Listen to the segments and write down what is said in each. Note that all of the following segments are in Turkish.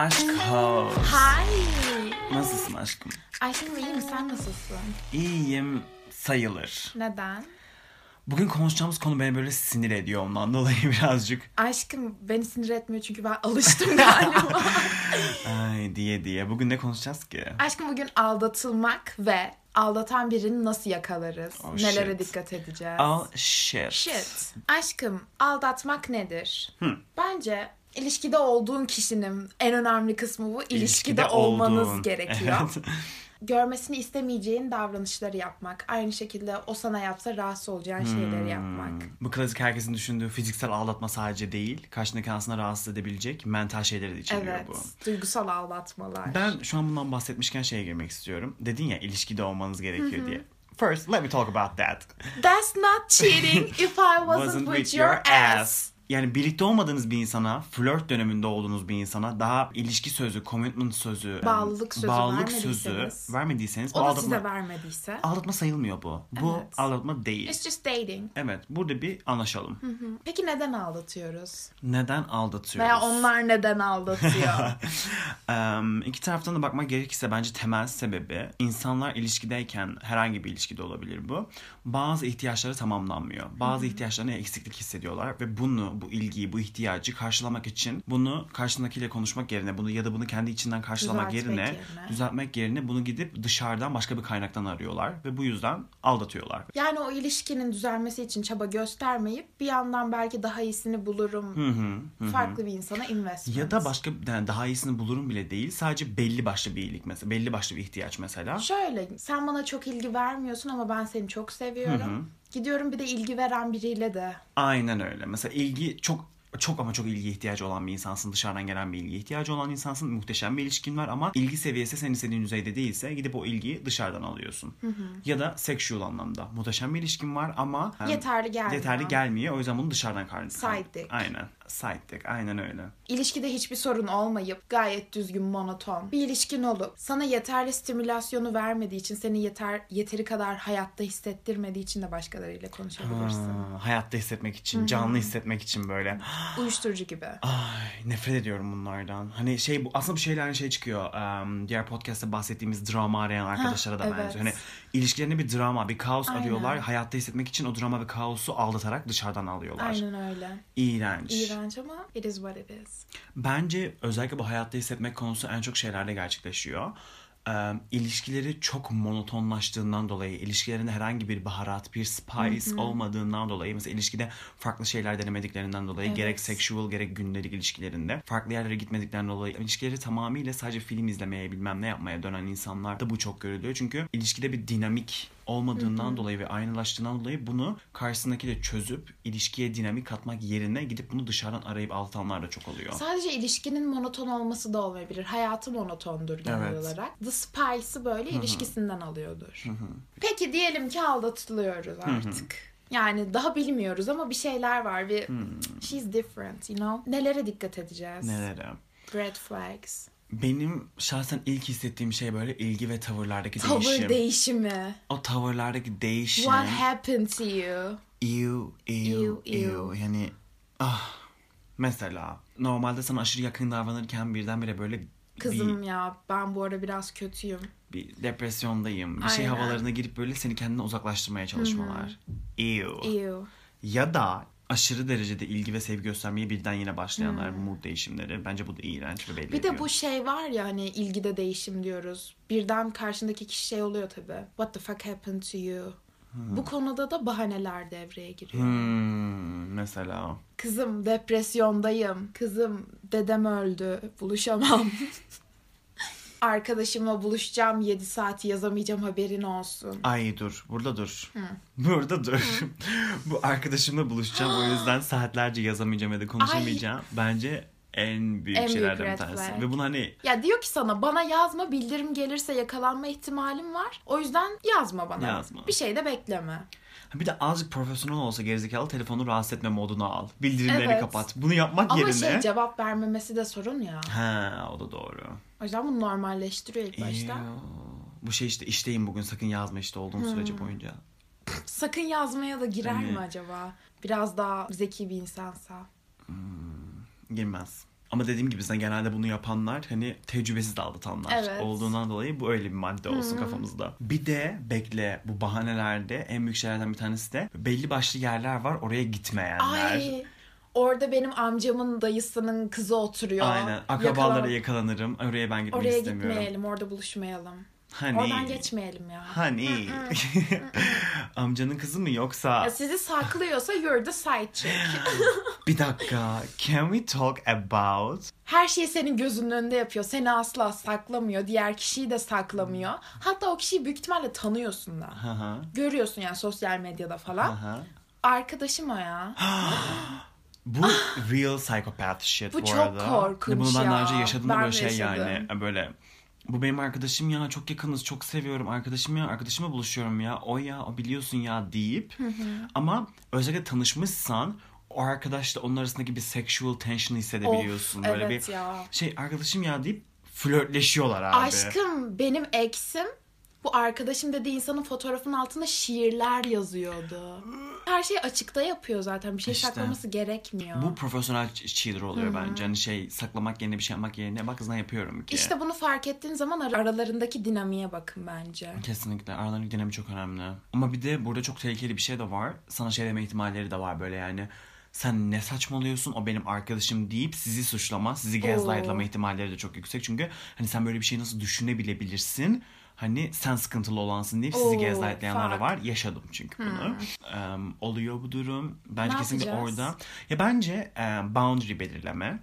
Aşk host. Hi. Nasılsın aşkım? Aşkım iyiyim sen nasılsın? İyiyim sayılır. Neden? Bugün konuşacağımız konu beni böyle sinir ediyor ondan dolayı birazcık. Aşkım beni sinir etmiyor çünkü ben alıştım galiba. Ay diye diye. Bugün ne konuşacağız ki? Aşkım bugün aldatılmak ve aldatan birini nasıl yakalarız? Oh, Nelere shit. dikkat edeceğiz? Oh shit. Shit. Aşkım aldatmak nedir? Hı. Bence ilişkide olduğun kişinin en önemli kısmı bu. İlişkide, İlişkide olmanız olduğun. gerekiyor. Evet. Görmesini istemeyeceğin davranışları yapmak. Aynı şekilde o sana yapsa rahatsız olacağın şeyleri yapmak. Hmm. Bu klasik herkesin düşündüğü fiziksel aldatma sadece değil. Karşındaki aslında rahatsız edebilecek mental şeyleri de içeriyor Evet. bu. Duygusal aldatmalar. Ben şu an bundan bahsetmişken şeye girmek istiyorum. Dedin ya ilişkide olmanız gerekiyor diye. First, let me talk about that. That's not cheating if I wasn't, with, your ass. Yani birlikte olmadığınız bir insana, flört döneminde olduğunuz bir insana daha ilişki sözü, commitment sözü, Bağlılık sözü bağlılık sözü vermediyseniz. vermediyseniz bu O da aldatma, size vermediyse. aldatma sayılmıyor bu. Bu Evet. aldatma değil. It's just dating. Evet, burada bir anlaşalım. Peki neden aldatıyoruz? Neden aldatıyoruz? Veya onlar neden aldatıyor? Em, iki taraftan da bakmak gerekirse bence temel sebebi insanlar ilişkideyken herhangi bir ilişkide olabilir bu. Bazı ihtiyaçları tamamlanmıyor. Bazı ihtiyaçlarına eksiklik hissediyorlar ve bunu, bu ilgiyi, bu ihtiyacı karşılamak için bunu karşındakiyle konuşmak yerine bunu ya da bunu kendi içinden karşılamak Düzeltmek yerine, yerine. düzeltmek yerine bunu gidip dışarıdan başka bir kaynaktan arıyorlar ve bu yüzden aldatıyorlar. yani o ilişkinin düzelmesi için çaba göstermeyip bir yandan belki daha iyisini bulurum. Hı hı, hı hı. Farklı bir insana investment. Ya da başka yani daha iyisini bulurum bile değil. Sadece belli başlı bir iyilik mesela. Belli başlı bir ihtiyaç mesela. Şöyle sen bana çok ilgi vermiyorsun ama ben seni çok seviyorum. Gidiyorum bir de ilgi veren biriyle de. Aynen öyle. Mesela ilgi çok çok ama çok ilgi ihtiyacı olan bir insansın. Dışarıdan gelen bir ilgi ihtiyacı olan insansın. Muhteşem bir ilişkin var ama ilgi seviyesi senin istediğin düzeyde değilse gidip o ilgiyi dışarıdan alıyorsun. Ya da sexual anlamda. Muhteşem bir ilişkin var ama Yeterli gelmiyor. yeterli gelmiyor. O yüzden bunu dışarıdan. Side dick. Aynen. Dick. Aynen öyle. İlişkide hiçbir sorun olmayıp gayet düzgün monoton bir ilişkin olup sana yeterli stimülasyonu vermediği için seni yeter yeteri kadar hayatta hissettirmediği için de başkalarıyla konuşabilirsin. Aa, hayatta hissetmek için, canlı hissetmek için böyle. Uyuşturucu gibi. Ay nefret ediyorum bunlardan. Hani şey bu aslında bu şeylerden şey çıkıyor. em, diğer podcast'te bahsettiğimiz drama arayan arkadaşlara da evet. benziyor. Hani ilişkilerinde bir drama, bir kaos Aynen. arıyorlar. Hayatta hissetmek için o drama ve kaosu aldatarak dışarıdan alıyorlar. Aynen öyle. İğrenç. İğrenç ama it is what it is. Bence özellikle bu hayatta hissetmek konusu en çok şeylerde gerçekleşiyor. Ee, ilişkileri çok monotonlaştığından dolayı, ilişkilerinde herhangi bir baharat, bir spice olmadığından dolayı, mesela ilişkide farklı şeyler denemediklerinden dolayı, Evet. gerek sexual gerek gündelik ilişkilerinde farklı yerlere gitmediklerinden dolayı ilişkileri tamamıyla sadece film izlemeye bilmem ne yapmaya dönen insanlar da bu çok görülüyor. Çünkü ilişkide bir dinamik olmadığından dolayı ve aynılaştığından dolayı bunu karşısındakiyle çözüp ilişkiye dinamik katmak yerine gidip bunu dışarıdan arayıp altanlar da çok oluyor. Sadece ilişkinin monoton olması da olmayabilir. Hayatı monotondur genel Evet. olarak. The Spice'ı böyle ilişkisinden alıyordur. Peki diyelim ki aldatılıyoruz artık. Yani daha bilmiyoruz ama bir şeyler var ve she's different, you know. Nelere dikkat edeceğiz? Nelere? Red flags. Benim şahsen ilk hissettiğim şey böyle ilgi ve tavırlardaki Tavır değişim. değişimi. o tavırlardaki değişim. What happened to you? Ew, ew, Ew, ew. Yani ah. Mesela normalde sana aşırı yakın davranırken birdenbire böyle Kızım ya ben bu ara biraz kötüyüm. bir, bir depresyondayım. Bir şey Aynen. havalarına girip böyle seni kendine uzaklaştırmaya çalışmalar. Ew. Ew. Ya da aşırı derecede ilgi ve sevgi göstermeye birden yine başlayanlar mood değişimleri. Bence bu da iğrenç ve belli Hmm. Bir ediyor. de bu şey var ya hani ilgide değişim diyoruz. Birden karşındaki kişi şey oluyor tabii. What the fuck happened to you? Bu konuda da bahaneler devreye giriyor. Hmm, mesela. Kızım depresyondayım. Kızım dedem öldü. Buluşamam. Arkadaşımla buluşacağım 7 saat yazamayacağım haberin olsun. Ay dur, burada dur. Burada dur. Bu arkadaşımla buluşacağım o yüzden saatlerce yazamayacağım ya da konuşamayacağım. Bence en büyük En büyük şeylerden bir red tanesi. Ve bunu hani Ya diyor ki sana bana yazma bildirim gelirse yakalanma ihtimalim var. O yüzden yazma bana. Yazma. Bir şey de bekleme. Bir de azıcık profesyonel olsa gerizekalı telefonu rahatsız etme moduna al. Bildirimleri Evet. kapat. Bunu yapmak Ama yerine... şey cevap vermemesi de sorun ya. Ha, o da doğru. O yüzden bunu normalleştiriyor ilk başta. Ew. Bu şey işte işteyim bugün sakın yazma işte olduğum sürece boyunca. Sakın yazmaya da girer mi acaba? Biraz daha zeki bir insansa. Girmez. Ama dediğim gibi zaten genelde bunu yapanlar hani tecrübesiz aldatanlar Evet. olduğundan dolayı bu öyle bir madde olsun kafamızda. Bir de bekle bu bahanelerde en büyük şeylerden bir tanesi de belli başlı yerler var oraya gitmeyenler. Ay orada benim amcamın dayısının kızı oturuyor. Aynen. Akrabalara Yakalan- yakalanırım. Oraya ben gitmek Oraya istemiyorum. gitmeyelim, orada buluşmayalım. Hani. Oradan geçmeyelim ya. Hani. Amcanın kızı mı yoksa? Ya sizi saklıyorsa you're the side chick. Bir dakika. Can we talk about? Her şeyi senin gözünün önünde yapıyor. Seni asla saklamıyor. Diğer kişiyi de saklamıyor. Hatta o kişiyi büyük ihtimalle tanıyorsun da. Görüyorsun yani sosyal medyada falan. Arkadaşım o ya. Bu real psychopath shit Bu bu, çok arada. korkunç Bunu ben daha önce ya. yaşadım Ben böyle de şey yaşadım. yani. Böyle bu benim arkadaşım ya çok yakınız çok seviyorum arkadaşım ya arkadaşımla buluşuyorum ya o ya o biliyorsun ya deyip ama özellikle tanışmışsan o arkadaşla onun arasındaki bir sexual tension hissedebiliyorsun. Of, böyle evet bir ya. şey arkadaşım ya deyip flörtleşiyorlar abi. Aşkım benim eksim bu arkadaşım dediği insanın fotoğrafının altında şiirler yazıyordu. Her şeyi açıkta yapıyor zaten. Bir şey İşte. saklaması gerekmiyor. Bu profesyonel cheater oluyor bence. Hani şey saklamak yerine bir şey yapmak yerine bak kızdan yapıyorum ki. İşte bunu fark ettiğin zaman ar- aralarındaki dinamiğe bakın bence. Kesinlikle aralarındaki dinamik çok önemli. Ama bir de burada çok tehlikeli bir şey de var. Sana şey deme ihtimalleri de var böyle yani. Sen ne saçmalıyorsun o benim arkadaşım deyip sizi suçlama, sizi gaslightlama ihtimalleri de çok yüksek. Çünkü hani sen böyle bir şeyi nasıl düşünebilebilirsin? Hani sen sıkıntılı olansın deyip sizi Oo, gaslightlayanlar da fuck. var. Yaşadım çünkü bunu. Em, oluyor bu durum. Bence Ne kesinlikle yapacağız? orada. Ya bence e, boundary belirleme.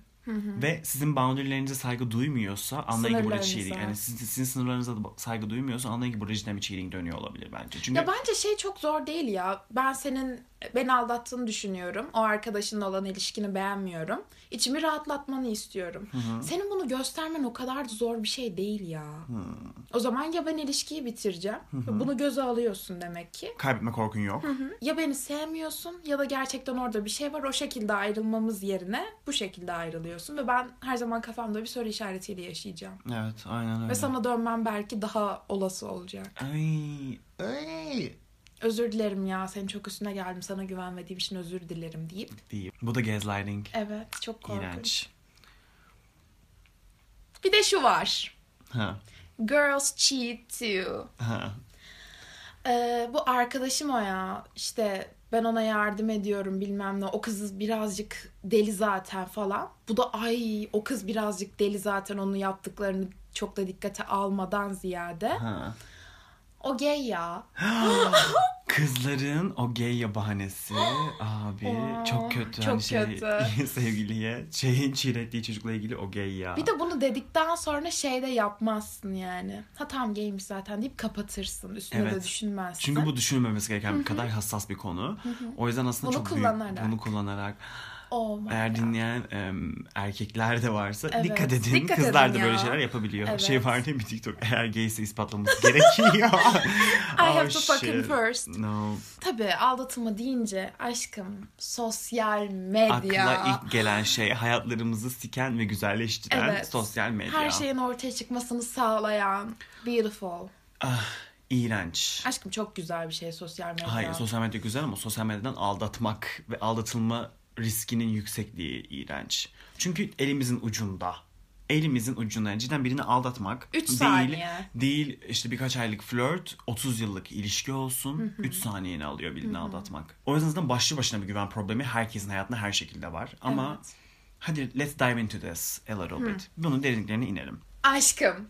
Ve sizin boundary'lerinize saygı duymuyorsa anlayın ki burada cheating. Yani sizin, sizin sınırlarınıza da saygı duymuyorsa anlayın ki burada cidden bir cheating dönüyor olabilir bence. Çünkü Ya bence şey çok zor değil ya. Ben senin beni aldattığını düşünüyorum. O arkadaşınla olan ilişkini beğenmiyorum. İçimi rahatlatmanı istiyorum. Senin bunu göstermen o kadar da zor bir şey değil ya. O zaman ya ben ilişkiyi bitireceğim. Bunu göze alıyorsun demek ki. kaybetme korkun yok. Ya beni sevmiyorsun ya da gerçekten orada bir şey var. O şekilde ayrılmamız yerine bu şekilde ayrılıyorsun. Ve ben her zaman kafamda bir soru işaretiyle yaşayacağım. Evet aynen öyle. Ve sana dönmem belki daha olası olacak. Ay, ay. Özür dilerim ya senin çok üstüne geldim sana güvenmediğim için özür dilerim deyip. Değil. Bu da gaslighting. Evet çok korkunç. İğrenç. Bir de şu var. Ha. Girls cheat too. Ha. Ee, bu arkadaşım o ya. İşte ben ona yardım ediyorum bilmem ne. O kız birazcık deli zaten falan. Bu da ay o kız birazcık deli zaten onun yaptıklarını çok da dikkate almadan ziyade. Ha. O gay ya. Kızların o gay ya bahanesi abi Aa, çok kötü. çok hani şey, kötü. sevgiliye şeyin çiğnettiği çocukla ilgili o gay ya. Bir de bunu dedikten sonra şey de yapmazsın yani. Ha tamam gaymiş zaten deyip kapatırsın. Üstüne de Evet. düşünmezsin. Çünkü bu düşünülmemesi gereken bir kadar hassas bir konu. O yüzden aslında Bunu çok büyük kullanarak. bunu kullanarak Oh eğer God. dinleyen em, erkekler de varsa Evet, dikkat edin. dikkat Kızlar edin da böyle ya. şeyler yapabiliyor. Evet. Şey var değil mi TikTok? Eğer gayse ispatlaması gerekiyor. I have Oh, to fucking shit. first. No. Tabii aldatılma deyince aşkım sosyal medya. Akla ilk gelen şey hayatlarımızı siken ve güzelleştiren Evet. sosyal medya. Her şeyin ortaya çıkmasını sağlayan beautiful. Ah, iğrenç. Aşkım çok güzel bir şey sosyal medya. Hayır sosyal medya güzel ama sosyal medyadan aldatmak ve aldatılma riskinin yüksekliği iğrenç. Çünkü elimizin ucunda. Elimizin ucunda. Yani cidden birini aldatmak Üç değil, saniye. değil işte birkaç aylık flört, 30 yıllık ilişki olsun. 3 saniyeni alıyor birini aldatmak. O yüzden zaten başlı başına bir güven problemi herkesin hayatında her şekilde var. Ama Evet. hadi let's dive into this a little bit. Bunun derinliklerine inelim. Aşkım.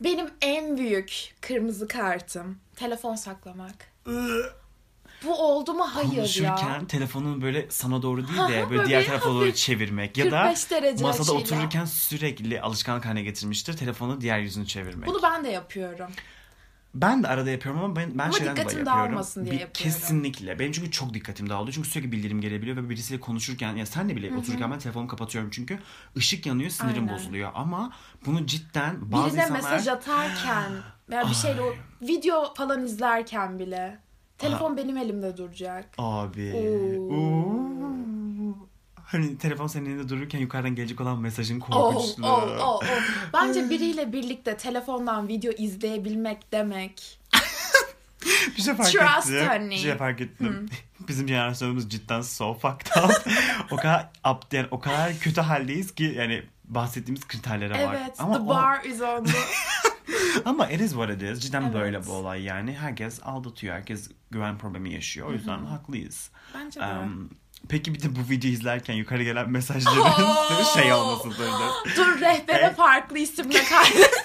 Benim en büyük kırmızı kartım telefon saklamak. Bu oldu mu? Hayır Konuşurken ya. telefonun böyle sana doğru değil de böyle diğer tarafa doğru çevirmek ya da 45 derece masada açıyla. otururken sürekli alışkanlık haline getirmiştir telefonu diğer yüzünü çevirmek. Bunu ben de yapıyorum. Ben de arada yapıyorum ama ben ben Ama şeyden dolayı dikkatim yapıyorum. dağılmasın diye Bir- yapıyorum. Kesinlikle. Benim çünkü çok dikkatim dağılıyor. Çünkü sürekli bildirim gelebiliyor ve birisiyle konuşurken ya sen de bile otururken ben telefonumu kapatıyorum çünkü ışık yanıyor, sinirim Aynen. bozuluyor ama bunu cidden bazı Birine insanlar mesaj atarken veya bir şeyle o video falan izlerken bile telefon benim elimde duracak. Abi. Oo. Oo. Hani telefon senin elinde dururken yukarıdan gelecek olan mesajın Oh, korkunçluğu. oh, oh, oh. Bence biriyle birlikte telefondan video izleyebilmek demek bir şey fark Trust ettim. honey. Bir şey fark ettim. Bizim jenerasyonumuz cidden so fucked up. o kadar up, yani o kadar kötü haldeyiz ki yani bahsettiğimiz kriterlere var. Evet. Ama the o- bar is on the... ama it is what it is. Cidden Evet. böyle bu olay yani. Herkes aldatıyor. Herkes güven problemi yaşıyor. O yüzden haklıyız. Bence de. Um, peki bir de bu videoyu izlerken yukarı gelen mesajların Oo! şey olmasıdır. Dur rehbere Evet. farklı isimle kaydet.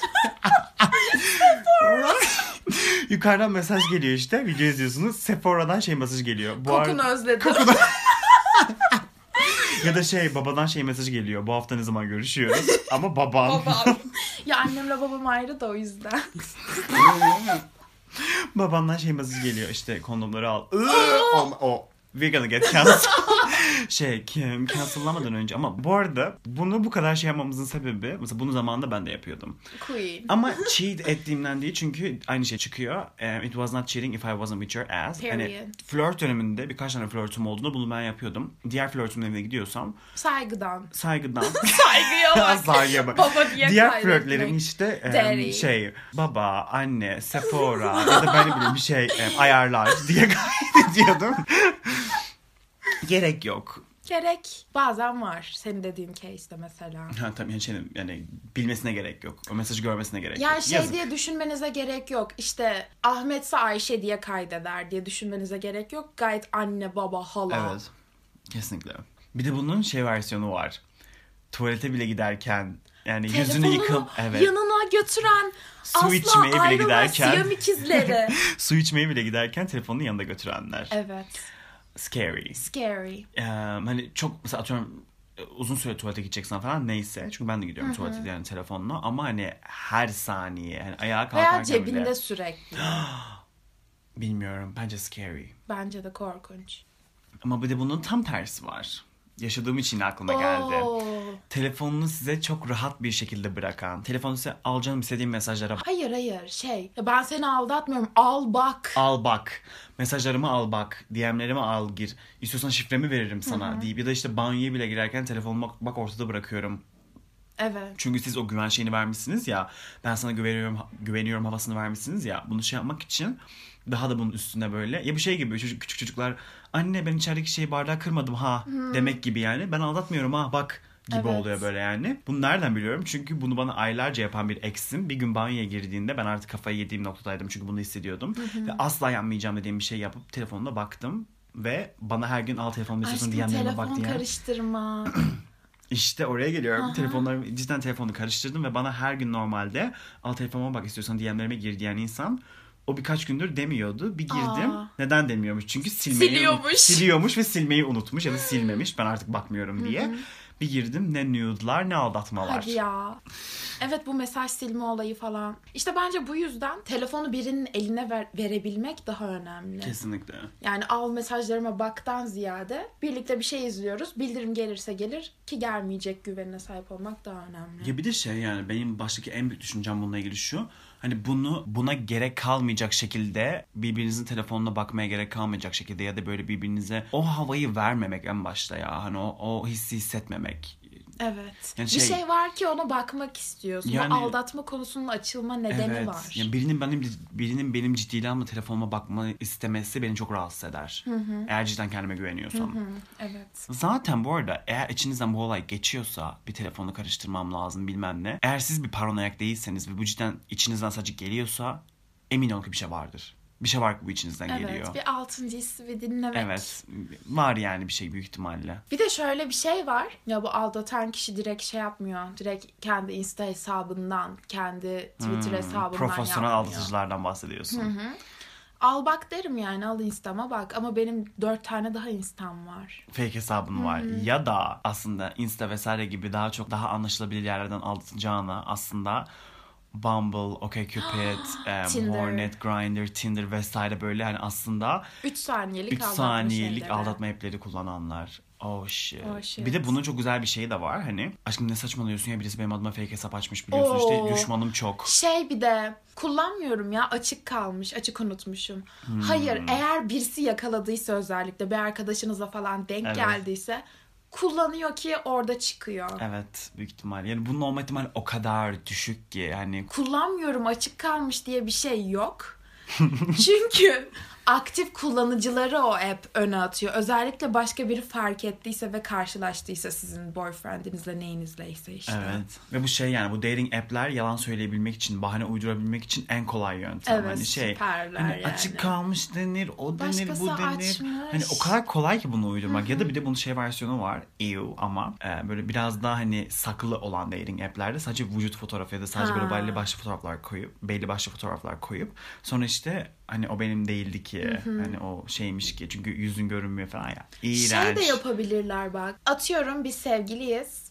Yukarıdan mesaj geliyor işte. Video izliyorsunuz. Sephora'dan şey mesaj geliyor. Bu Kokunu ar- özledim. Ya da şey babadan şey mesajı geliyor. Bu hafta ne zaman görüşüyoruz? Ama baban. Babam. ya annemle babam ayrı da o yüzden. Babandan şey mesajı geliyor. İşte kondomları al. O, o. We're gonna get canceled. Şey kim cancel'lamadan önce ama bu arada bunu bu kadar şey yapmamızın sebebi mesela bunu zamanında ben de yapıyordum. Queen. Ama cheat ettiğimden değil çünkü aynı şey çıkıyor. Um, it was not cheating if I wasn't with your ass. Hani Period. flört döneminde birkaç tane flörtüm olduğunda bunu ben yapıyordum. Diğer flörtümün evine gidiyorsam Saygıdan. saygıdan Saygıya bak. Saygıya bak. Baba diye Diğer flörtlerim işte Daddy. şey baba, anne, Sephora ya da ben ne bileyim bir şey em, ayarlar diye kaydediyordum. Gerek yok. Gerek bazen var. Senin dediğin case'de mesela. Ha tabii yani, şey, yani bilmesine gerek yok. O mesajı görmesine gerek Yani yok. şey Yazık. diye düşünmenize gerek yok. İşte Ahmetse Ayşe diye kaydeder diye düşünmenize gerek yok. Gayet anne, baba, hala. Evet. Kesinlikle. Bir de bunun şey versiyonu var. Tuvalete bile giderken yani yüzünü yıkıl evet. yanına götüren Su asla içmeye bile giderken-. Su içmeye bile giderken telefonunu yanında götürenler. evet. Scary. Scary. Ee, hani çok mesela atıyorum e, uzun süre tuvalete gideceksen falan neyse. Çünkü ben de gidiyorum tuvalete yani telefonla. Ama hani her saniye hani ayağa kalkarken Veya cebinde bile sürekli. bilmiyorum bence scary. Bence de korkunç. Ama bir de bunun tam tersi var. Yaşadığım için aklıma geldi. Oo. Telefonunu size çok rahat bir şekilde bırakan. Telefonu size al canım istediğin mesajlara Hayır hayır şey ben seni aldatmıyorum al bak. al bak. Mesajlarımı al bak. DM'lerimi al gir. İstiyorsan şifremi veririm sana deyip ya da işte banyoya bile girerken telefonumu bak, bak ortada bırakıyorum. Evet. Çünkü siz o güven şeyini vermişsiniz ya. Ben sana güveniyorum güveniyorum havasını vermişsiniz ya. Bunu şey yapmak için daha da bunun üstüne böyle. Ya bu şey gibi çocuk, küçük çocuklar anne ben içerideki şeyi bardağı kırmadım ha demek gibi yani. Ben aldatmıyorum ha bak gibi Evet. oluyor böyle yani. Bunu nereden biliyorum? Çünkü bunu bana aylarca yapan bir eksim bir gün banyoya girdiğinde ben artık kafayı yediğim noktadaydım çünkü bunu hissediyordum. Ve asla yapmayacağım dediğim bir şey yapıp telefonuna baktım ve bana her gün al telefonumu istiyorsun Aşkım DM'lerime bak telefon diye. karıştırma. İşte oraya geliyorum. Aha. Telefonlarımı cidden telefonu karıştırdım ve bana her gün normalde al telefonuma bak istiyorsan DM'lerime gir diyen insan o birkaç gündür demiyordu. Bir girdim. Aa. Neden demiyormuş? Çünkü silmeyi Siliyormuş. siliyormuş ve silmeyi unutmuş ya da silmemiş. Ben artık bakmıyorum diye. Bir girdim ne nude'lar ne aldatmalar. Hadi ya. Evet bu mesaj silme olayı falan. İşte bence bu yüzden telefonu birinin eline ver- verebilmek daha önemli. Kesinlikle. Yani al mesajlarıma baktan ziyade birlikte bir şey izliyoruz. Bildirim gelirse gelir ki gelmeyecek güvenine sahip olmak daha önemli. Ya bir de şey yani benim baştaki en büyük düşüncem bununla ilgili şu. Hani bunu buna gerek kalmayacak şekilde birbirinizin telefonuna bakmaya gerek kalmayacak şekilde ya da böyle birbirinize o havayı vermemek en başta ya. Hani o, o hissi hissetmemek. Evet. Yani bir şey- şey var ki ona bakmak istiyorsun. Yani- O aldatma konusunun açılma nedeni evet. var. Yani birinin benim birinin benim ciddiyle ama telefonuma bakma istemesi beni çok rahatsız eder. Eğer cidden kendime güveniyorsam. Hı, evet. Zaten bu arada eğer içinizden bu olay geçiyorsa bir telefonu karıştırmam lazım bilmem ne. Eğer siz bir paranoyak değilseniz ve bu cidden içinizden sadece geliyorsa emin olun ki bir şey vardır. Bir şey var bu içinizden Evet. geliyor. Bir altıncı hissi bir dinlemek. Evet. Var yani bir şey büyük ihtimalle. Bir de şöyle bir şey var. Ya bu aldatan kişi direkt şey yapmıyor. Direkt kendi Insta hesabından, kendi Twitter hesabından Hmm, Profesyonel yapmıyor. aldatıcılardan bahsediyorsun. Al bak derim yani al Insta'ma bak. Ama benim dört tane daha Insta'm var. Fake hesabın var. Ya da aslında Insta vesaire gibi daha çok daha anlaşılabilir yerlerden aldatacağına aslında Bumble, OkCupid, Tinder. Hornet, Grindr, Tinder vesaire böyle hani aslında 3 saniyelik 3 aldatma saniyelik şeyleri. aldatma app'leri kullananlar. Oh shit. Oh shit. Bir de bunun çok güzel bir şeyi de var hani. Aşkım ne saçmalıyorsun ya birisi benim adıma fake hesap açmış biliyorsun işte Oo. düşmanım çok. Şey bir de kullanmıyorum ya açık kalmış açık unutmuşum. Hmm. Hayır eğer birisi yakaladıysa özellikle bir arkadaşınızla falan denk Evet. geldiyse kullanıyor ki orada çıkıyor. Evet büyük ihtimal. Yani bunun olma ihtimali o kadar düşük ki hani Kullanmıyorum açık kalmış diye bir şey yok. Çünkü aktif kullanıcıları o app öne atıyor. Özellikle başka biri fark ettiyse ve karşılaştıysa sizin boyfriendinizle neyinizleyse işte. Evet. Ve bu şey yani bu dating app'ler yalan söyleyebilmek için, bahane uydurabilmek için en kolay yöntem. Evet, hani şey süperler hani yani. açık kalmış denir, o denir, Başkası bu denir. açmış. Hani o kadar kolay ki bunu uydurmak. Ya da bir de bunun şey versiyonu var. Ew ama e, böyle biraz daha hani saklı olan dating app'lerde sadece vücut fotoğrafı ya da sadece böyle Ha. belli başlı fotoğraflar koyup, belli başlı fotoğraflar koyup sonra işte hani o benim değildi ki. Hani o şeymiş ki. Çünkü yüzün görünmüyor falan ya. İğrenç. Şey de yapabilirler bak. Atıyorum biz sevgiliyiz.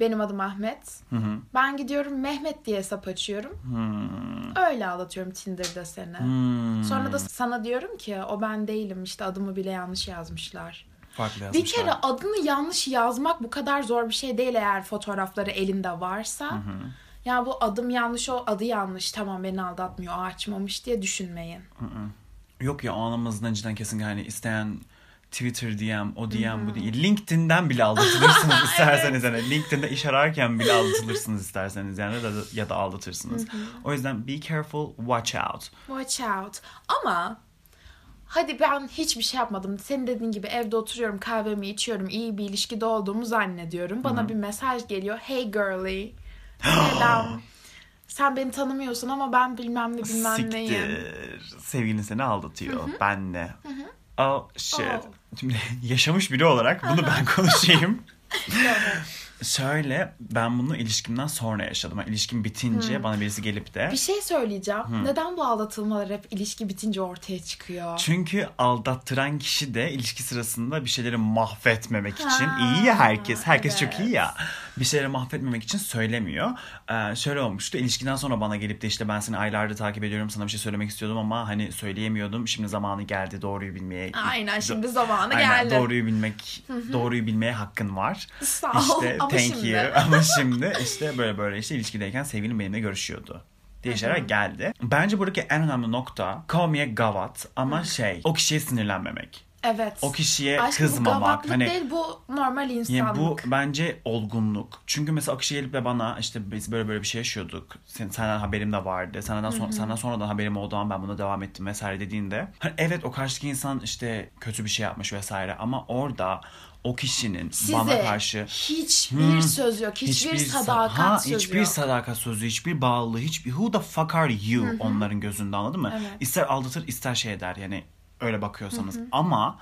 Benim adım Ahmet. Hı hı. Ben gidiyorum Mehmet diye hesap açıyorum. Hmm. Öyle aldatıyorum Tinder'da seni. Hmm. Sonra da sana diyorum ki o ben değilim işte adımı bile yanlış yazmışlar. Farklı Bir yazmışlar. kere adını yanlış yazmak bu kadar zor bir şey değil eğer fotoğrafları elinde varsa. Ya bu adım yanlış o adı yanlış tamam beni aldatmıyor o açmamış diye düşünmeyin. Yok ya o anlamazdan cidden kesin yani isteyen Twitter DM, o DM bu değil. LinkedIn'den bile aldatılırsınız isterseniz. Yani LinkedIn'de iş ararken bile aldatılırsınız isterseniz yani ya da, ya da aldatırsınız. O yüzden be careful, watch out. Watch out. Ama hadi ben hiçbir şey yapmadım. Senin dediğin gibi evde oturuyorum kahvemi içiyorum iyi bir ilişkide olduğumu zannediyorum. Bana bir mesaj geliyor. Hey girly. Selam. Sen beni tanımıyorsun ama ben bilmem ne bilmem neyim. Siktir. Sevgilin seni aldatıyor. Ben de. Oh shit. Oh. Şimdi yaşamış biri olarak bunu ben konuşayım. Şöyle ben bunu ilişkimden sonra yaşadım. Yani ilişkim bitince bana birisi gelip de Bir şey söyleyeceğim. Neden bu aldatılmalar hep ilişki bitince ortaya çıkıyor? Çünkü aldattıran kişi de ilişki sırasında bir şeyleri mahvetmemek için Ha, iyi ya herkes. Herkes çok evet. iyi ya. Bir şeyleri mahvetmemek için söylemiyor. Ee, şöyle olmuştu. İlişkiden sonra bana gelip de işte ben seni aylardır takip ediyorum. Sana bir şey söylemek istiyordum ama hani söyleyemiyordum. Şimdi zamanı geldi doğruyu bilmeye. Aynen şimdi zamanı Aynen, geldi. doğruyu bilmek, doğruyu bilmeye hakkın var. Sağ ol. İşte Ama thank şimdi. you. Ama şimdi işte böyle böyle işte ilişkideyken sevgilim benimle görüşüyordu. diye şeyler geldi. Bence buradaki en önemli nokta a gavat ama şey o kişiye sinirlenmemek. Evet. O kişiye Aşkım bu kızmamak. gavatlık Hani değil bu normal insanlık. yani bu bence olgunluk. Çünkü mesela o kişi gelip de bana işte biz böyle böyle bir şey yaşıyorduk. Sen, senden haberim de vardı. Senden, son, senden sonradan haberim oldu ama ben buna devam ettim vesaire dediğinde. Hani evet o karşıdaki insan işte kötü bir şey yapmış vesaire ama orada o kişinin Size bana karşı hiçbir söz yok. Hiçbir, sa- sadakat ha, sözü hiçbir yok. sadakat sözü, hiçbir bağlılığı, hiçbir who the fuck are you onların gözünde anladın mı? Evet. İster aldatır ister şey eder yani öyle bakıyorsanız. Ama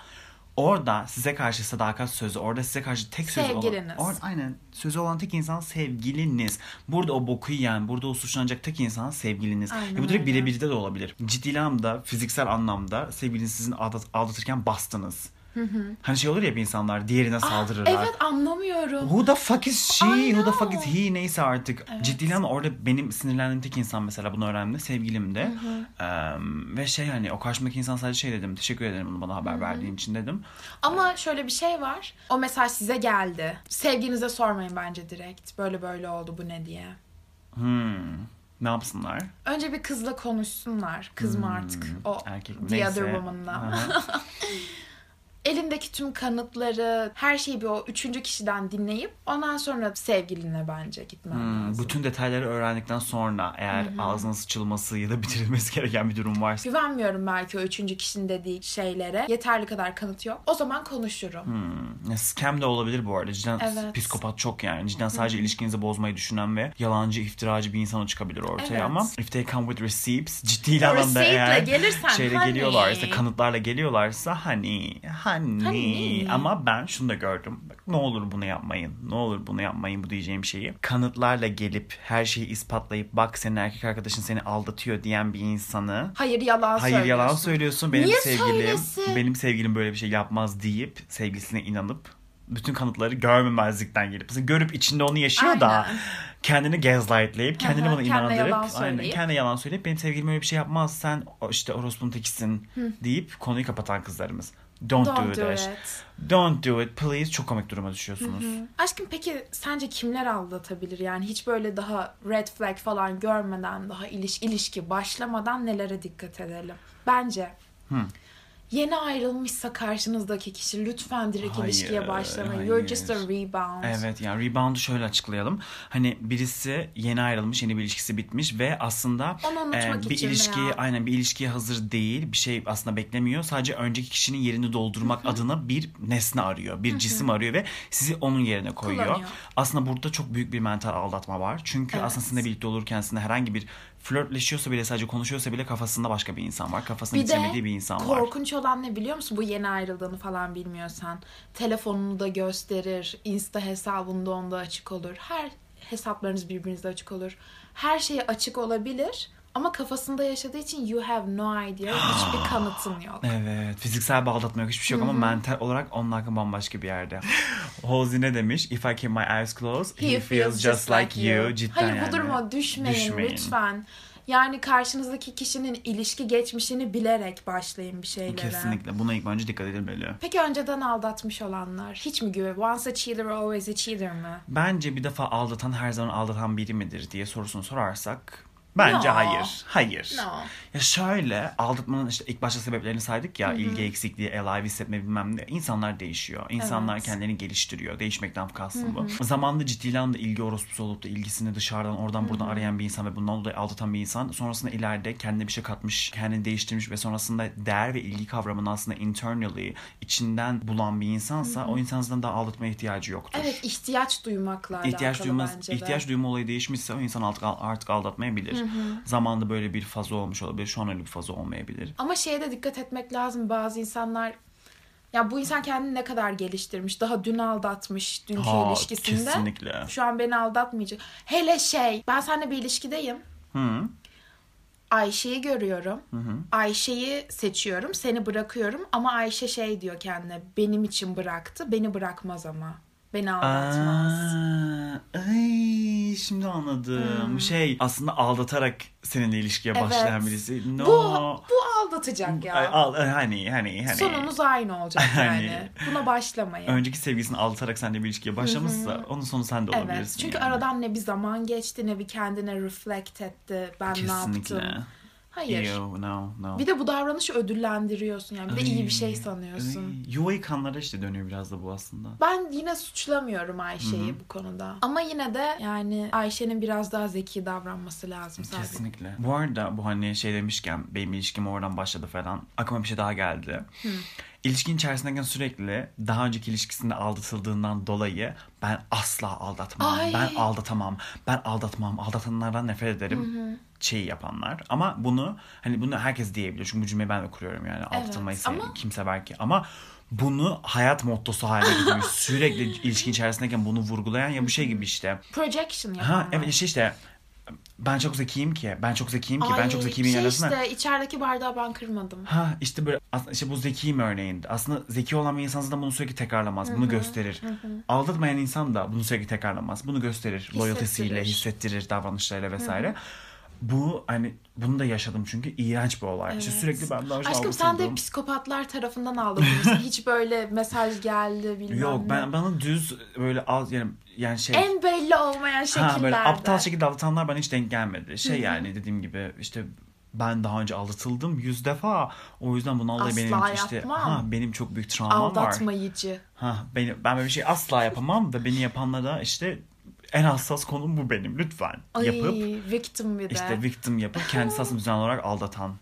orada size karşı sadakat sözü, orada size karşı tek sözü olan, or- aynen sözü olan tek insan sevgiliniz. Burada o boku yiyen, burada o suçlanacak tek insan sevgiliniz. Aynen Ya bu direkt birebirde de olabilir. Ciddi anlamda, fiziksel anlamda sevgiliniz sizin aldat- aldatırken bastınız. Hani şey olur ya bir insanlar diğerine saldırırlar. Ah, Evet anlamıyorum. Who the fuck is she? Who the fuck is he? Neyse artık. Ciddi anlamda orada benim sinirlendiğim tek insan mesela bunu öğrendi. Sevgilim de. Em, ve şey hani o karşımdaki insan sadece şey dedim. Teşekkür ederim bunu bana haber verdiğin için dedim. Ama şöyle bir şey var. O mesaj size geldi. Sevginize sormayın bence direkt. Böyle böyle oldu bu ne diye. Hmm. Ne yapsınlar? Önce bir kızla konuşsunlar. Kız mı artık? O Hmm. Erkek the Neyse. other woman'la. Elindeki tüm kanıtları, her şeyi bir o üçüncü kişiden dinleyip ondan sonra sevgiline bence gitmen Hmm, lazım. bütün detayları öğrendikten sonra eğer ağzının sıçılması ya da bitirilmesi gereken bir durum varsa Güvenmiyorum belki o üçüncü kişinin dediği şeylere. Yeterli kadar kanıt yok. O zaman konuşurum. Hmm. Scam de olabilir bu arada. Cidden Evet. psikopat çok yani. Cidden sadece ilişkinizi bozmayı düşünen ve yalancı, iftiracı bir insana çıkabilir ortaya Evet. ama if they come with receipts ciddi anlamda eğer gelirsen, şeyle honey. geliyorlarsa, kanıtlarla geliyorlarsa hani hani Honey. ama ben şunu da gördüm. Bak, ne olur bunu yapmayın. Ne olur bunu yapmayın bu diyeceğim şeyi. Kanıtlarla gelip her şeyi ispatlayıp bak senin erkek arkadaşın seni aldatıyor diyen bir insanı Hayır yalan Hayır söylüyorsun. yalan söylüyorsun. Benim Niye sevgilim söylesin? benim sevgilim böyle bir şey yapmaz deyip sevgilisine inanıp bütün kanıtları görmemezlikten gelip mesela görüp içinde onu yaşıyor da Aynen. kendini gaslightleyip kendini bana inandırıp yalan aynen kendine yalan söyleyip benim sevgilim öyle bir şey yapmaz sen işte orospunun tekisin deyip konuyu kapatan kızlarımız. Don't, Don't do, do it. it. Don't do it please. Çok komik duruma düşüyorsunuz. Aşkım peki sence kimler aldatabilir? Yani hiç böyle daha red flag falan görmeden, daha iliş, ilişki başlamadan nelere dikkat edelim? Bence Yeni ayrılmışsa karşınızdaki kişi lütfen direkt Hayır, ilişkiye başlamayın. hayır. You're just a rebound. Evet yani rebound'u şöyle açıklayalım. Hani birisi yeni ayrılmış, yeni bir ilişkisi bitmiş ve aslında unutmak bir ilişkiye aynen bir ilişkiye hazır değil. Bir şey aslında beklemiyor. Sadece önceki kişinin yerini doldurmak adına bir nesne arıyor. Bir cisim arıyor ve sizi onun yerine koyuyor. Kullanıyor. Aslında burada çok büyük bir mental aldatma var. Çünkü Evet. aslında sizinle birlikte olurken sizinle herhangi bir flörtleşiyorsa bile sadece konuşuyorsa bile kafasında başka bir insan var. Kafasını Bir bir insan var. korkunç olan ne biliyor musun? Bu yeni ayrıldığını falan bilmiyorsan. Telefonunu da gösterir. Insta hesabında onda açık olur. Her hesaplarınız birbirinizde açık olur. Her şey açık olabilir. Ama kafasında yaşadığı için you have no idea. Hiçbir kanıtın yok. Evet. Fiziksel bir aldatma yok. Hiçbir şey yok ama mental olarak onun hakkı bambaşka bir yerde. Halsey ne demiş? If I keep my eyes closed, he, feels just like you. Cidden Hayır yani. bu duruma düşmeyin, Düşmeyin. lütfen. Yani karşınızdaki kişinin ilişki geçmişini bilerek başlayın bir şeylere. Kesinlikle. Buna ilk önce dikkat edilmeli. Peki önceden aldatmış olanlar hiç mi güven? Once a cheater always a cheater mı? Bence bir defa aldatan her zaman aldatan biri midir diye sorusunu sorarsak Bence No. hayır. Hayır. No. Ya şöyle aldatmanın işte ilk başta sebeplerini saydık ya ilgi eksikliği, alive hissetme bilmem ne. İnsanlar değişiyor. İnsanlar Evet. kendini geliştiriyor. Değişmekten kastım bu. Zamanında ciddi anlamda ilgi orospusu olup da ilgisini dışarıdan oradan buradan arayan bir insan ve bundan dolayı aldatan bir insan sonrasında ileride kendine bir şey katmış, kendini değiştirmiş ve sonrasında değer ve ilgi kavramını aslında internally içinden bulan bir insansa o insan zaten daha aldatmaya ihtiyacı yoktur. Evet ihtiyaç duymakla ihtiyaç alakalı duymaz bence de. ihtiyaç duyma olayı değişmişse o insan artık artık aldatmayabilir. Zamanında böyle bir fazla olmuş olabilir. Şu an öyle bir fazla olmayabilir. Ama şeye de dikkat etmek lazım. Bazı insanlar ya bu insan kendini ne kadar geliştirmiş. Daha dün aldatmış dünkü Ha, ilişkisinde. kesinlikle. Şu an beni aldatmayacak. Hele şey ben seninle bir ilişkideyim. Hı. Ayşe'yi görüyorum. Ayşe'yi seçiyorum. Seni bırakıyorum. Ama Ayşe şey diyor kendine. Benim için bıraktı. Beni bırakmaz ama. Beni aldatmaz. Aa, ay şimdi anladım. Şey aslında aldatarak seninle ilişkiye başlayan Evet. birisi. No. Bu, bu aldatacak ya. Ay, al, hani hani hani. Sonunuz aynı olacak yani. Hani. Buna başlamayın. Önceki sevgilisini aldatarak seninle bir ilişkiye başlamışsa onun sonu sen de olabilirsin. Evet. Çünkü yani. aradan ne bir zaman geçti ne bir kendine reflect etti. Ben ne Kesinlikle. yaptım. Hayır. Ew, no, no. Bir de bu davranışı ödüllendiriyorsun yani. Bir de iyi bir şey Ay, sanıyorsun. ay. Yuva yıkanlara işte dönüyor biraz da bu aslında. Ben yine suçlamıyorum Ayşe'yi bu konuda. Ama yine de yani Ayşe'nin biraz daha zeki davranması lazım sadece. Kesinlikle. Bu arada bu hani şey demişken benim ilişkim oradan başladı falan. Aklıma bir şey daha geldi. İlişkin içerisindeyken sürekli daha önceki ilişkisinde aldatıldığından dolayı ben asla aldatmam. Ay. Ben aldatamam. Ben aldatmam. Aldatanlardan nefret ederim. Şeyi yapanlar. Ama bunu hani bunu herkes diyebilir. Çünkü bu cümleyi ben de kuruyorum yani. Aldatılmayı ama- sevdim. Kim sever ki? Ama bunu hayat mottosu haline getirmiş. sürekli ilişkin içerisindeyken bunu vurgulayan ya bu şey gibi işte. Projection yapanlar. Ha evet işte işte ben çok zekiyim ki. Ben çok zekiyim ki. ben Ay, çok zekiyim şey arasında. işte içerideki bardağı ben kırmadım. Ha işte böyle aslında işte bu zekiyim örneğinde. Aslında zeki olan bir insan zaten bunu sürekli tekrarlamaz. Bunu gösterir. Aldatmayan insan da bunu sürekli tekrarlamaz. Bunu gösterir. Loyaltesiyle, hissettirir davranışlarıyla vesaire. Bu hani bunu da yaşadım çünkü iğrenç bir olay. İşte Evet. sürekli ben daha Aşkım sen de psikopatlar tarafından aldatılmışsın. Hiç böyle mesaj geldi bilmem Yok ne. ben bana düz böyle az yani yani şey En belli olmayan şekillerde. Ha böyle aptal şekilde aldatanlar bana hiç denk gelmedi. Şey yani dediğim gibi işte ben daha önce aldatıldım yüz defa. O yüzden bundan dolayı benim Asla işte yapmam. ha benim çok büyük travmam var. Aldatmayıcı. Ha benim ben böyle bir şey asla yapamam ve beni yapanlara işte en hassas konum bu benim lütfen Ay, yapıp victim bir de. işte victim yapıp kendisi aslında düzenli olarak aldatan.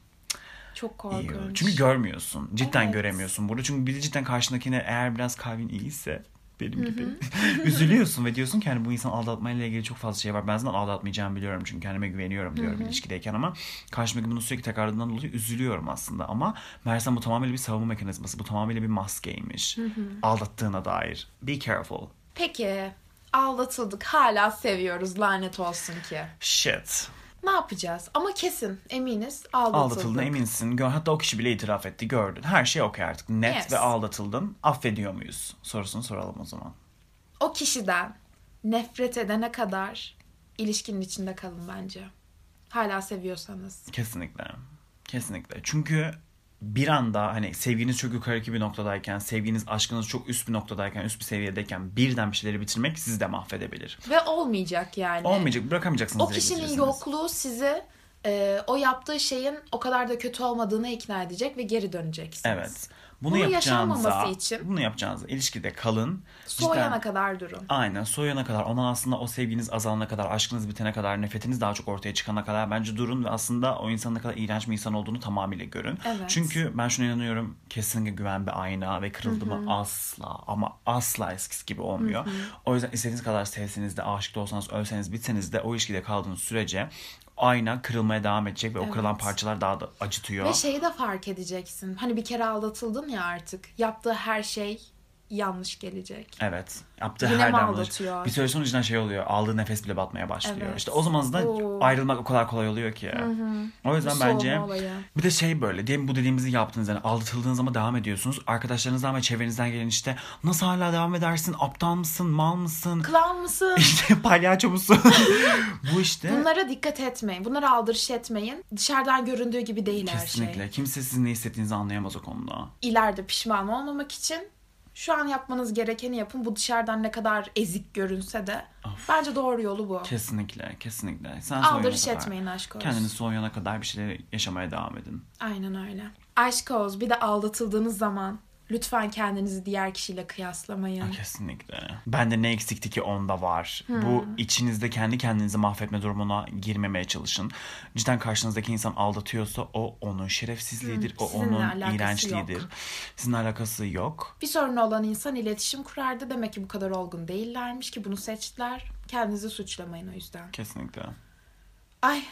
Çok korkunç. Çünkü görmüyorsun. Cidden Evet. göremiyorsun burada. Çünkü bir de cidden karşındakine eğer biraz kalbin iyiyse benim gibi üzülüyorsun ve diyorsun ki hani bu insan aldatmayla ilgili çok fazla şey var. Ben zaten aldatmayacağımı biliyorum çünkü kendime güveniyorum diyorum ilişkideyken ama karşımdaki bunu sürekli tekrarladığından dolayı üzülüyorum aslında ama meğersem bu tamamıyla bir savunma mekanizması. Bu tamamıyla bir maskeymiş. Aldattığına dair. Be careful. Peki aldatıldık hala seviyoruz lanet olsun ki. Shit. Ne yapacağız? Ama kesin eminiz aldatıldık. Aldatıldığına eminsin. Hatta o kişi bile itiraf etti. Gördün. Her şey okey artık. Net Yes. ve aldatıldın. Affediyor muyuz? Sorusunu soralım o zaman. O kişiden nefret edene kadar ilişkinin içinde kalın bence. Hala seviyorsanız. Kesinlikle. Kesinlikle. Çünkü bir anda hani sevginiz çok yukarıki bir noktadayken, sevginiz, aşkınız çok üst bir noktadayken, üst bir seviyedeyken birden bir şeyleri bitirmek sizi de mahvedebilir. Ve olmayacak yani. Olmayacak, bırakamayacaksınız. O kişinin yokluğu sizi e, o yaptığı şeyin o kadar da kötü olmadığını ikna edecek ve geri döneceksiniz. Evet. Bunu Bunun yapacağınıza, için- bunu yapacağınıza ilişkide kalın. Soğuyana Cidden- kadar durun. Aynen soğuyana kadar ondan aslında o sevginiz azalana kadar aşkınız bitene kadar nefretiniz daha çok ortaya çıkana kadar bence durun ve aslında o insanın ne kadar iğrenç bir insan olduğunu tamamıyla görün. Evet. Çünkü ben şuna inanıyorum kesinlikle güven bir ayna ve kırıldı mı asla ama asla eskisi gibi olmuyor. O yüzden istediğiniz kadar sevseniz de aşık da olsanız ölseniz bitseniz de o ilişkide kaldığınız sürece ayna kırılmaya devam edecek ve o kırılan Evet. parçalar daha da acıtıyor. Ve şeyi de fark edeceksin. Hani bir kere aldatıldın ya artık. Yaptığı her şey yanlış gelecek. Evet. Yaptığı Yine her mi aldatıyor? Bir süre sonra cidden şey oluyor. Aldığı nefes bile batmaya başlıyor. Evet. İşte o zaman da ayrılmak o kadar kolay oluyor ki. O yüzden bence olayı. bir de şey böyle diyelim bu dediğimizi yaptınız yani aldatıldığınız ama devam ediyorsunuz. Arkadaşlarınızdan ve çevrenizden gelen işte nasıl hala devam edersin? Aptal mısın? Mal mısın? Klan mısın? İşte palyaço musun? bu işte Bunlara dikkat etmeyin. Bunlara aldırış etmeyin. Dışarıdan göründüğü gibi değil her kesinlikle. şey. Kimse sizin ne hissettiğinizi anlayamaz o konuda. İleride pişman olmamak için şu an yapmanız gerekeni yapın. Bu dışarıdan ne kadar ezik görünse de bence doğru yolu bu. Kesinlikle, kesinlikle. Sen Aldırış kadar, etmeyin aşk olsun. Kendiniz soğuyana kadar bir şeyler yaşamaya devam edin. Aynen öyle. Aşk olsun. Bir de aldatıldığınız zaman lütfen kendinizi diğer kişiyle kıyaslamayın. Kesinlikle. Bende ne eksikti ki onda var. Hmm. Bu içinizde kendi kendinizi mahvetme durumuna girmemeye çalışın. Cidden karşınızdaki insan aldatıyorsa o onun şerefsizliğidir. O Hmm, sizinle onun iğrençliğidir. yok. Sizinle alakası yok. Bir sorunu olan insan iletişim kurardı. Demek ki bu kadar olgun değillermiş ki bunu seçtiler. Kendinizi suçlamayın o yüzden. Kesinlikle. Ay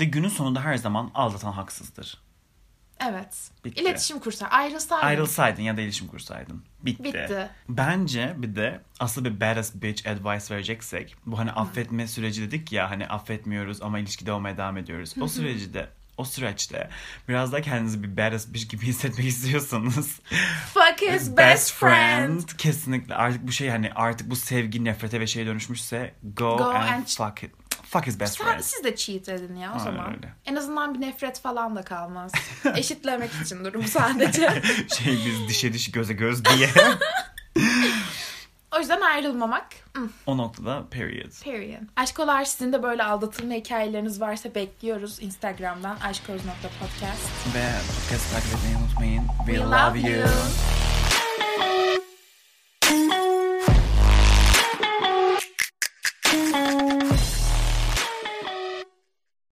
Ve günün sonunda her zaman aldatan haksızdır. Evet. Bitti. İletişim kursa ayrılsaydın. Ayrılsaydın ya da ilişkim kursaydın. Bitti. Bitti. Bence bir de asıl bir badass bitch advice vereceksek bu hani affetme süreci dedik ya hani affetmiyoruz ama ilişkide olmaya devam ediyoruz. O süreci de o süreçte biraz daha kendinizi bir badass bitch gibi hissetmek istiyorsanız Fuck his best friend. kesinlikle artık bu şey hani artık bu sevgi nefrete ve şeye dönüşmüşse go, Go and, and- fuck it. Fuck his best Sen, friend. siz de cheat edin ya o Aynen zaman. öyle. En azından bir nefret falan da kalmaz. Eşitlemek için durum sadece. şey biz dişe diş göze göz diye. o yüzden ayrılmamak. hmm, o noktada period. Period. Aşkolar sizin de böyle aldatılma hikayeleriniz varsa bekliyoruz Instagram'dan aşkoz.podcast. Ve podcast takip etmeyi unutmayın. We, We love, love you. you.